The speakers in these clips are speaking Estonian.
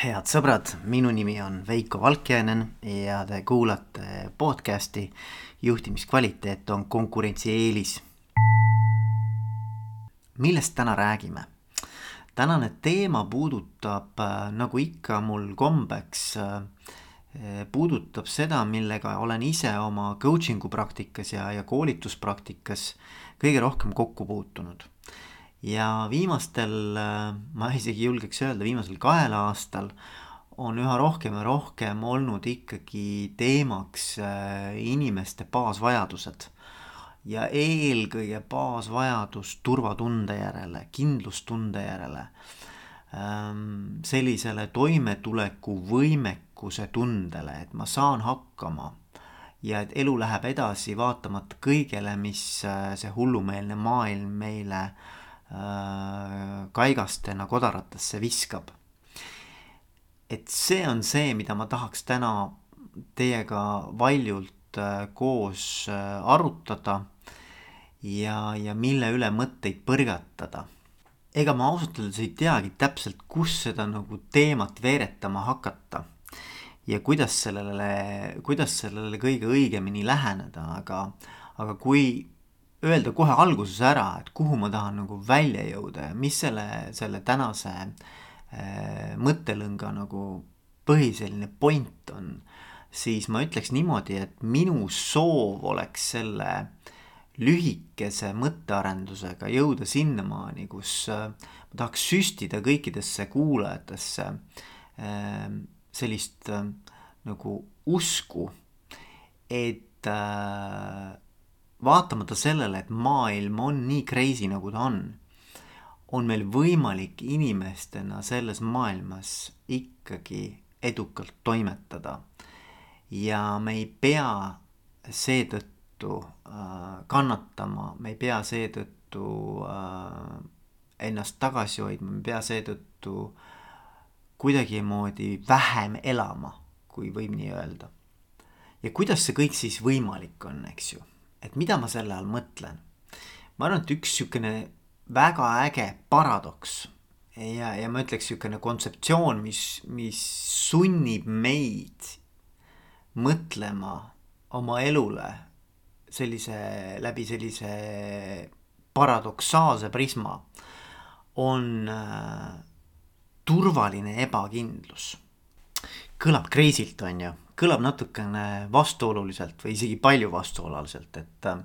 head sõbrad, minu nimi on Veiko Valkjainen ja te kuulate podcasti juhtimiskvaliteet on konkurentsieelis. millest täna räägime? tänane teema puudutab, nagu ikka mul kombeks, puudutab seda, millega olen ise oma coaching'u praktikas ja, ja koolituspraktikas kõige rohkem kokku puutunud ja viimastel, äh, ma isegi julgeks öelda, viimasel kahel aastal on üha rohkem ja rohkem olnud ikkagi teemaks äh, inimeste baasvajadused. ja eelkõige baasvajadus turvatunde järele, kindlustunde järele, ähm, sellisele toimetuleku võimekuse tundele, et ma saan hakkama ja et elu läheb edasi vaatamata kõigele, mis äh, see hullumeelne maailm meile Äh, kaigastena kodaratesse viskab. et see on see, mida ma tahaks täna teiega valjult äh, koos äh, arutada ja, ja mille üle mõtteid põrgatada. ega ma ausalt öeldes ei teagi täpselt, kus seda nagu teemat veeretama hakata ja kuidas sellele, kuidas sellele kõige õigemini läheneda, aga, aga kui öelda kohe alguses ära, et kuhu ma tahan nagu välja jõuda ja mis selle, selle tänase äh, mõttelõnga nagu põhiselline point on, siis ma ütleks niimoodi, et minu soov oleks selle lühikese mõttearendusega jõuda sinnamaani, kus äh, ma tahaks süstida kõikidesse kuulajatesse äh, sellist äh, nagu usku, et äh, vaatamata sellele, et maailm on nii crazy, nagu ta on, on meil võimalik inimestena selles maailmas ikkagi edukalt toimetada. ja me ei pea seetõttu äh, kannatama, me ei pea seetõttu äh, ennast tagasi hoidma, me ei pea seetõttu kuidagimoodi vähem elama, kui võib nii öelda. ja kuidas see kõik siis võimalik on, eks ju et mida ma selle all mõtlen? ma arvan, et üks sihukene väga äge paradoks ja, ja ma ütleks sihukene kontseptsioon, mis, mis sunnib meid mõtlema oma elule sellise, läbi sellise paradoksaalse prisma, on äh, turvaline ebakindlus. kõlab crazy'lt, on ju kõlab natukene vastuoluliselt või isegi palju vastuoluliselt, et äh,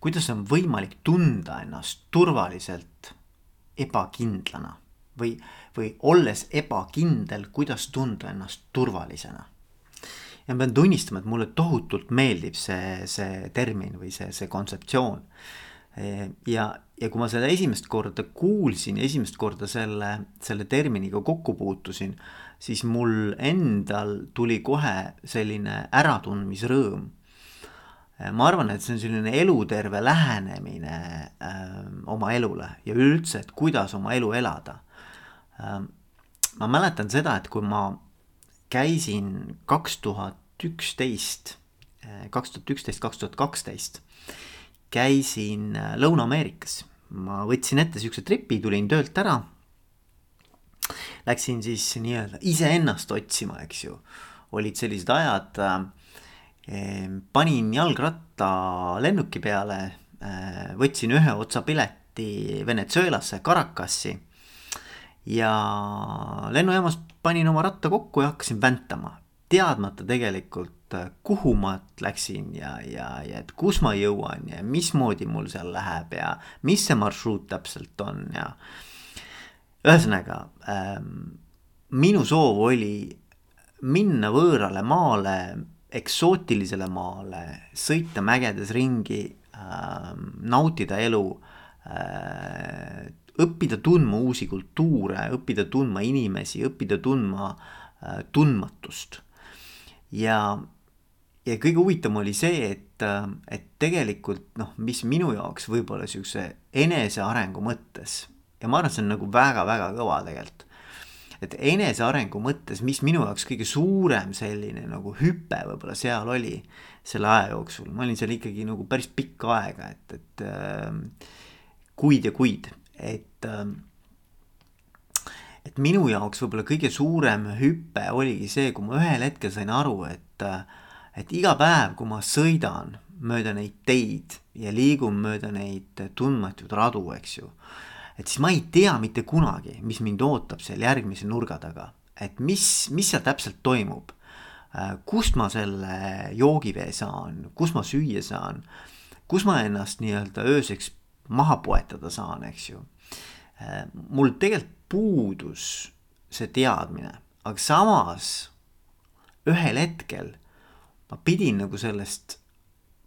kuidas on võimalik tunda ennast turvaliselt ebakindlana või, või olles ebakindel, kuidas tunda ennast turvalisena. ja ma pean tunnistama, et mulle tohutult meeldib see, see termin või see, see kontseptsioon. Ja, ja kui ma seda esimest korda kuulsin, esimest korda selle, selle terminiga kokku puutusin siis mul endal tuli kohe selline äratundmisrõõm. ma arvan, et see on selline eluterve lähenemine äh, oma elule ja üleüldse, et kuidas oma elu elada ma mäletan seda, et kui ma käisin kaks tuhat üksteist, kaks tuhat üksteist, kaks tuhat kaksteist käisin äh, Lõuna-Ameerikas, ma võtsin ette siukse tripi, tulin töölt ära läksin siis nii-öelda iseennast otsima, eks ju. olid sellised ajad äh,, panin jalgratta lennuki peale äh,, võtsin ühe otsa pileti Venezuelasse, Caracasse. ja lennujaamast panin oma ratta kokku ja hakkasin väntama, teadmata tegelikult kuhu ma läksin ja, ja, ja et kus ma jõuan ja mismoodi mul seal läheb ja mis see marsruut täpselt on ja ühesõnaga ähm, minu soov oli minna võõrale maale, eksootilisele maale, sõita mägedes ringi ähm,, nautida elu äh,, õppida tundma uusi kultuure, õppida tundma inimesi, õppida tundma äh, tundmatust. ja, ja kõige huvitavam oli see, et, äh, et tegelikult noh, mis minu jaoks võib-olla siukse enesearengu mõttes ja ma arvan, et see on nagu väga-väga kõva tegelikult. et enesearengu mõttes, mis minu jaoks kõige suurem selline nagu hüpe võib-olla seal oli selle aja jooksul, ma olin seal ikkagi nagu päris pikka aega, et, et äh, kuid ja kuid, et äh, et minu jaoks võib-olla kõige suurem hüpe oligi see, kui ma ühel hetkel sain aru, et, et iga päev, kui ma sõidan mööda neid teid ja liigun mööda neid tundmatuid radu, eks ju. et siis ma ei tea mitte kunagi, mis mind ootab seal järgmise nurga taga, et mis, mis seal täpselt toimub. kust ma selle joogivee saan, kus ma süüa saan, kus ma ennast nii-öelda ööseks maha poetada saan, eks ju. mul tegelikult puudus see teadmine, aga samas ühel hetkel ma pidin nagu sellest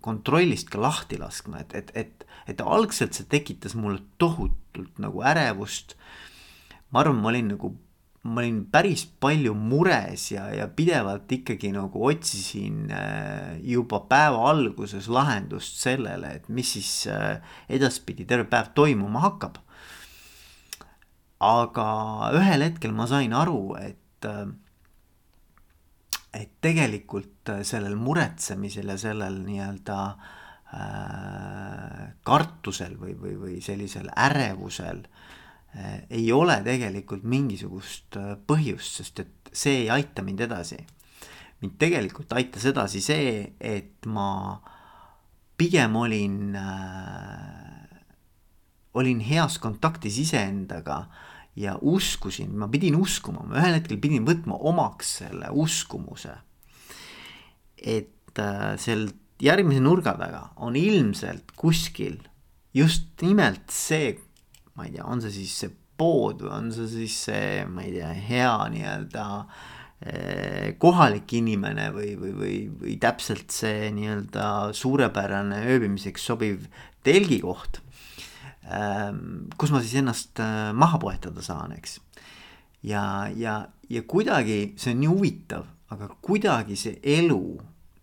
kontrollist ka lahti laskma, et, et, et, et algselt see tekitas mulle tohutult nagu ärevust. ma arvan, ma olin nagu, ma olin päris palju mures ja, ja pidevalt ikkagi nagu otsisin äh, juba päeva alguses lahendust sellele, et mis siis äh, edaspidi terve päev toimuma hakkab. aga ühel hetkel ma sain aru, et äh, et tegelikult äh, sellel muretsemisel ja sellel nii-öelda äh, kartusel või, või, või sellisel ärevusel äh, ei ole tegelikult mingisugust äh, põhjust, sest et see ei aita mind edasi. mind tegelikult aitas edasi see, et ma pigem olin äh,, olin heas kontaktis iseendaga äh, ja uskusin, ma pidin uskuma, ma ühel hetkel pidin võtma omaks selle uskumuse. et äh, seal järgmise nurga taga on ilmselt kuskil just nimelt see, ma ei tea, on see siis see pood või on see siis see, ma ei tea, hea nii-öelda äh, kohalik inimene või, või, või, või täpselt see nii-öelda suurepärane ööbimiseks sobiv telgikoht kus ma siis ennast äh, maha poetada saan, eks. ja, ja, ja kuidagi see on nii huvitav, aga kuidagi see elu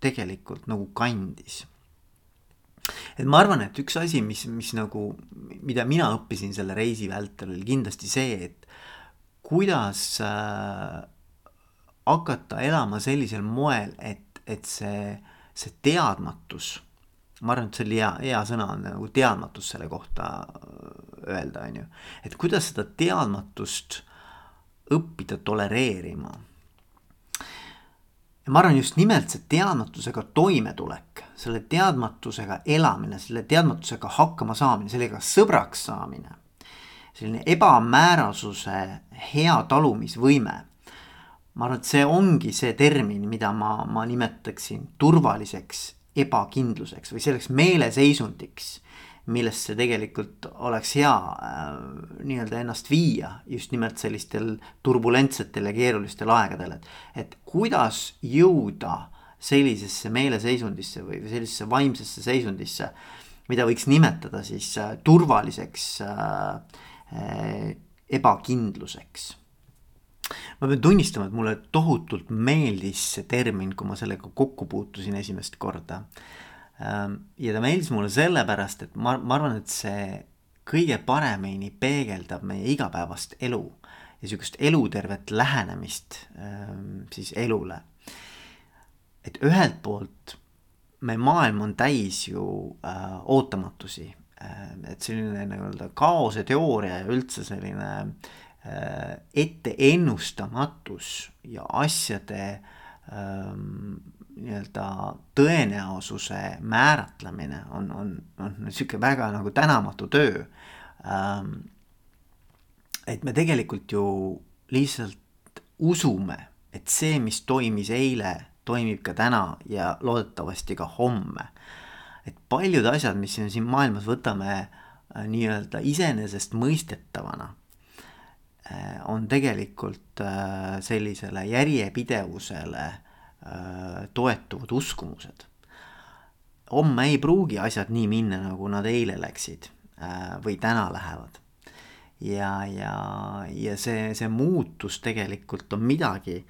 tegelikult nagu kandis. et ma arvan, et üks asi, mis, mis nagu, mida mina õppisin selle reisi vältel, oli kindlasti see, et kuidas äh, hakata elama sellisel moel, et, et see, see teadmatus ma arvan, et see oli hea, hea sõna on nagu teadmatus selle kohta äh, öelda, on ju. et kuidas seda teadmatust õppida tolereerima. ja ma arvan, just nimelt see teadmatusega toimetulek, selle teadmatusega elamine, selle teadmatusega hakkama saamine, sellega sõbraks saamine. selline ebamäärasuse hea talumisvõime ma arvan, et see ongi see termin, mida ma, ma nimetaksin turvaliseks ebakindluseks või selleks meeleseisundiks, millesse tegelikult oleks hea äh, nii-öelda ennast viia just nimelt sellistel turbulentsetel ja keerulistel aegadel, et, et kuidas jõuda sellisesse meeleseisundisse või sellisesse vaimsesse seisundisse, mida võiks nimetada siis äh, turvaliseks äh, äh ebakindluseks ma pean tunnistama, et mulle tohutult meeldis see termin, kui ma sellega kokku puutusin esimest korda. Ähm, ja ta meeldis mulle sellepärast, et ma, ma arvan, et see kõige paremini peegeldab meie igapäevast elu ja sihukest elutervet lähenemist ähm, siis elule. et ühelt poolt meie maailm on täis ju äh, ootamatusi äh,, et selline nii-öelda kaose teooria ja üldse selline Äh, etteennustamatus ja asjade ähm, nii-öelda tõenäosuse määratlemine on, on, on sihuke väga nagu tänamatu töö ähm,. et me tegelikult ju lihtsalt usume, et see, mis toimis eile, toimib ka täna ja loodetavasti ka homme. et paljud asjad, mis me siin maailmas võtame äh, nii-öelda iseenesestmõistetavana Äh, on tegelikult äh, sellisele järjepidevusele äh, toetuvad uskumused. homme ei pruugi asjad nii minna, nagu nad eile läksid või täna lähevad. ja, ja, ja see, see muutus tegelikult on midagi,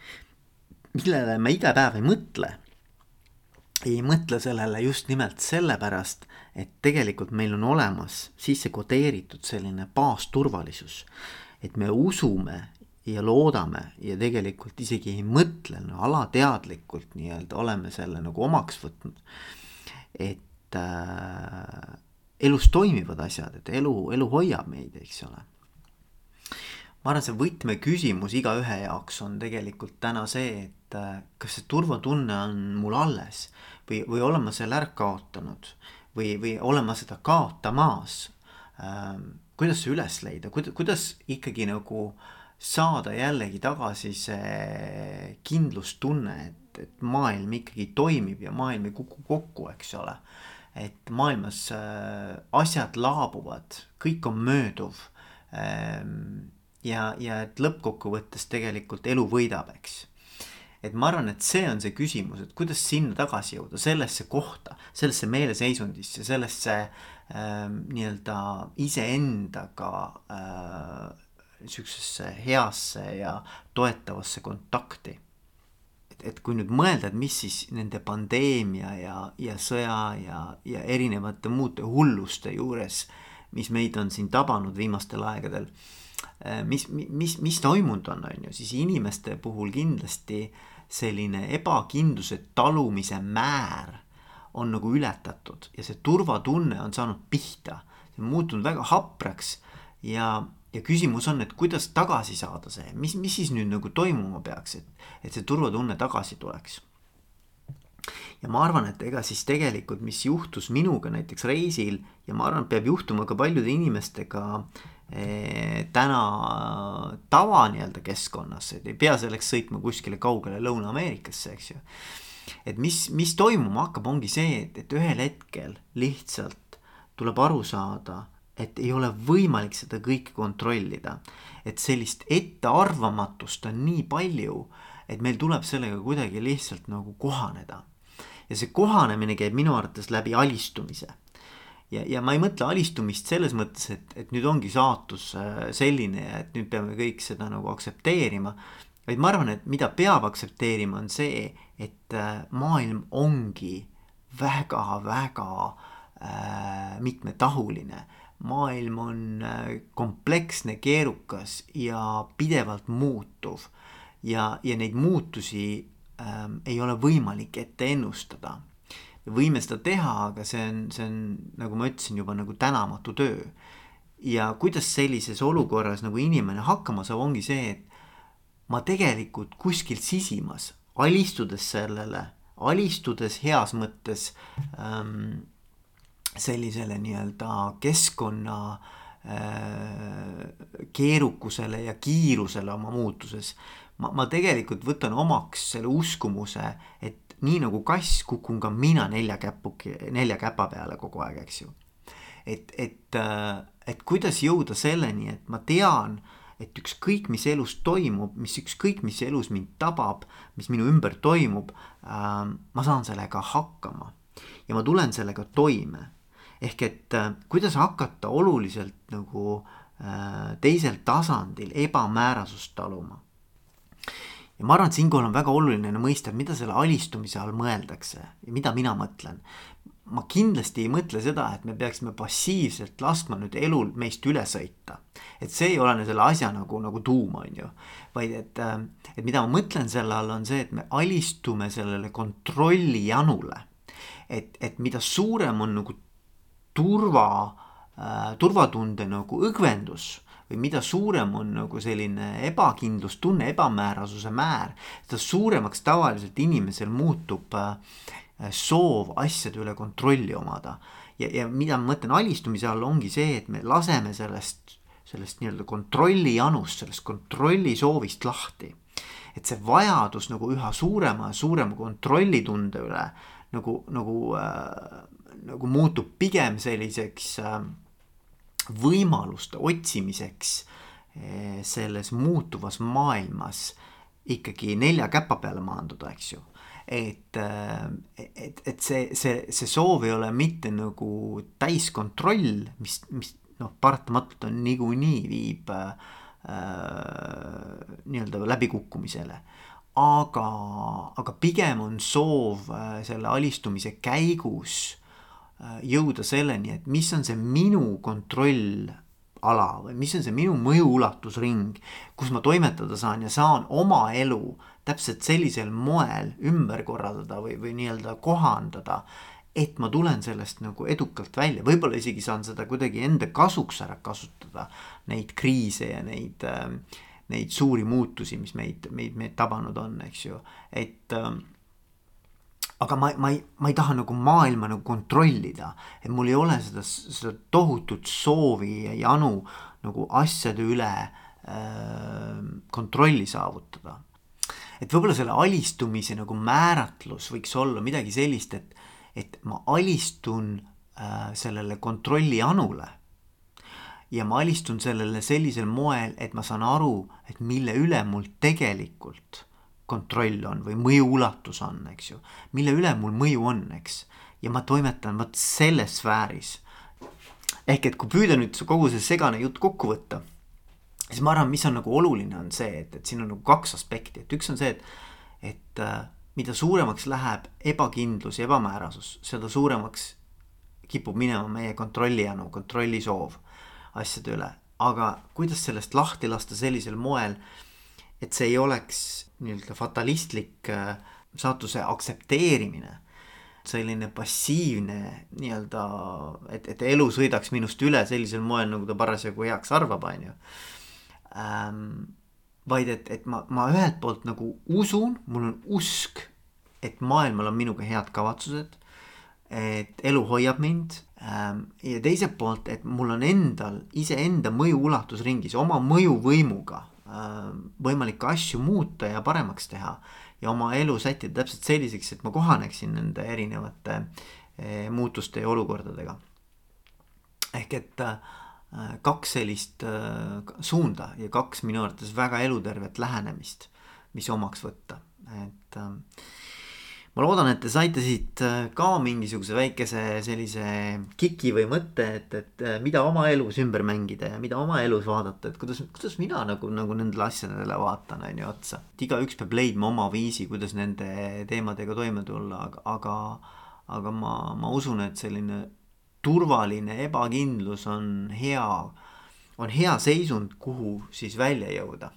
millele me iga päev ei mõtle. ei mõtle sellele just nimelt sellepärast, et tegelikult meil on olemas sisse kodeeritud selline baasturvalisus et me usume ja loodame ja tegelikult isegi ei mõtle no, alateadlikult nii-öelda oleme selle nagu omaks võtnud. et äh, elus toimivad asjad, et elu, elu hoiab meid, eks ole. ma arvan, see võtmeküsimus igaühe jaoks on tegelikult täna see, et äh, kas see turvatunne on mul alles või, või olen ma selle ära kaotanud või, või olen ma seda kaotamas ähm,. Kuidas see üles leida, kuidas, ikkagi nagu saada jällegi tagasi see kindlustunne, et, et maailm ikkagi toimib ja maailm ei kuku kokku, eks ole. et maailmas äh, asjad laabuvad, kõik on mööduv ähm, ja, ja et lõppkokkuvõttes tegelikult elu võidab, eks. et ma arvan, et see on see küsimus, et kuidas sinna tagasi jõuda, sellesse kohta, sellesse meeleseisundisse, sellesse äh, nii-öelda iseendaga äh, sihukesesse heasse ja toetavasse kontakti. Et, et kui nüüd mõelda, et mis siis nende pandeemia ja, ja sõja ja, ja erinevate muude hulluste juures, mis meid on siin tabanud viimastel aegadel Äh, mis, mis, mis toimunud on, on ju, siis inimeste puhul kindlasti selline ebakindluse talumise määr on nagu ületatud ja see turvatunne on saanud pihta. see on muutunud väga hapraks ja, ja küsimus on, et kuidas tagasi saada see, mis, mis siis nüüd nagu toimuma peaks, et, et see turvatunne tagasi tuleks. ja ma arvan, et ega siis tegelikult, mis juhtus minuga näiteks reisil ja ma arvan, et peab juhtuma ka paljude inimestega Eh, täna tava nii-öelda keskkonnas, et ei pea selleks sõitma kuskile kaugele Lõuna-Ameerikasse, eks ju. Et mis, mis toimuma hakkab, ongi see, et, et ühel hetkel lihtsalt tuleb aru saada, et ei ole võimalik seda kõike kontrollida. et sellist ettearvamatust on nii palju, et meil tuleb sellega kuidagi lihtsalt nagu kohaneda. ja see kohanemine käib minu arvates läbi alistumise ja, ja ma ei mõtle alistumist selles mõttes, et, et nüüd ongi saatus äh, selline ja et nüüd peame kõik seda nagu aktsepteerima. Vaid ma arvan, et mida peab aktsepteerima, on see, et äh, maailm ongi väga-väga äh, mitmetahuline. maailm on äh, kompleksne, keerukas ja pidevalt muutuv. ja, ja neid muutusi äh, ei ole võimalik ette ennustada võime seda teha, aga see on, see on, nagu ma ütlesin juba nagu tänamatu töö. ja kuidas sellises olukorras nagu inimene hakkama saab, ongi see, et ma tegelikult kuskil sisimas, alistudes sellele, alistudes heas mõttes ähm, sellisele nii-öelda keskkonna äh, keerukusele ja kiirusele oma muutuses. ma, ma tegelikult võtan omaks selle uskumuse, et nii nagu kass kukun ka mina nelja käpuki, nelja käpa peale kogu aeg, eks ju. et, et, äh, et kuidas jõuda selleni, et ma tean, et ükskõik, mis elus toimub, mis ükskõik, mis elus mind tabab, mis minu ümber toimub äh,, ma saan sellega hakkama ja ma tulen sellega toime. ehk et äh, kuidas hakata oluliselt nagu äh, teisel tasandil ebamäärasust taluma ja ma arvan, et siinkohal on väga oluline mõista, mida selle alistumise all mõeldakse ja mida mina mõtlen. Ma kindlasti ei mõtle seda, et me peaksime passiivselt laskma nüüd elul meist üle sõita. et see ei ole selle asja nagu, nagu tuum, on ju. vaid et, et mida ma mõtlen selle all, on see, et me alistume sellele kontrollijanule. et, et mida suurem on nagu turva äh,, turvatunde nagu õgvendus või mida suurem on nagu selline ebakindlustunne, ebamäärasuse määr, seda suuremaks tavaliselt inimesel muutub äh, soov asjade üle kontrolli omada. ja, ja mida ma mõtlen alistumise all ongi see, et me laseme sellest, sellest nii-öelda kontrollijanust, sellest kontrollisoovist lahti. et see vajadus nagu üha suurema ja suurema kontrollitunde üle nagu, nagu äh,, nagu muutub pigem selliseks äh, võimaluste otsimiseks eh, selles muutuvas maailmas ikkagi nelja käpa peale maanduda, eks ju. Et, eh, et, et see, see, see soov ei ole mitte nagu täiskontroll, mis, mis noh, paratamatult on niikuinii viib äh, nii-öelda läbikukkumisele. aga, aga pigem on soov äh, selle alistumise käigus Äh, jõuda selleni, et mis on see minu kontrollala või mis on see minu mõjuulatusring, kus ma toimetada saan ja saan oma elu täpselt sellisel moel ümber korraldada või, või nii-öelda kohandada, et ma tulen sellest nagu edukalt välja, võib-olla isegi saan seda kuidagi enda kasuks ära kasutada. Neid kriise ja neid äh, neid suuri muutusi, mis meid, meid, meid tabanud on, eks ju, et äh, aga ma, ma ei, ma ei taha nagu maailma nagu kontrollida, et mul ei ole seda, seda tohutut soovi ja janu nagu asjade üle äh, kontrolli saavutada. Et võib-olla selle alistumise nagu määratlus võiks olla midagi sellist, et, et ma alistun äh, sellele kontrolli anule ja ma alistun sellele sellisel moel, et ma saan aru, et mille üle mul tegelikult kontroll on või mõju ulatus on, eks ju. mille üle mul mõju on, eks. ja ma toimetan vot selles sfääris. ehk et kui püüda nüüd kogu see segane jutt kokku võtta, siis ma arvan, mis on nagu oluline, on see, et, et siin on nagu kaks aspekti, et üks on see, et, et äh, mida suuremaks läheb ebakindlus ja ebamäärasus, seda suuremaks kipub minema meie kontrollijanu, kontrollisoov asjade üle, aga kuidas sellest lahti lasta sellisel moel, et see ei oleks nii-öelda fatalistlik äh, saatuse aktsepteerimine, selline passiivne nii-öelda, et, et elu sõidaks minust üle sellisel moel, nagu ta parasjagu heaks arvab, on ju ähm,. vaid et, et ma, ma ühelt poolt nagu usun, mul on usk, et maailmal on minuga head kavatsused et elu hoiab mind ähm, ja teiselt poolt, et mul on endal iseenda mõju ulatusringis oma mõjuvõimuga ähm, võimalik asju muuta ja paremaks teha ja oma elu sättida täpselt selliseks, et ma kohaneksin nende erinevate eh, muutuste ja olukordadega. ehk et äh, kaks sellist äh, suunda ja kaks minu arvates väga elutervet lähenemist, mis omaks võtta, et äh, ma loodan, et te saite siit äh, ka mingisuguse väikese sellise kiki või mõtte, et, et äh, mida oma elus ümber mängida ja mida oma elus vaadata, et kuidas, kuidas mina nagu, nagu nendele asjadele vaatan, on ju otsa. et igaüks peab leidma oma viisi, kuidas nende teemadega toime tulla, aga, aga, aga ma, ma usun, et selline turvaline ebakindlus on hea, on hea seisund, kuhu siis välja jõuda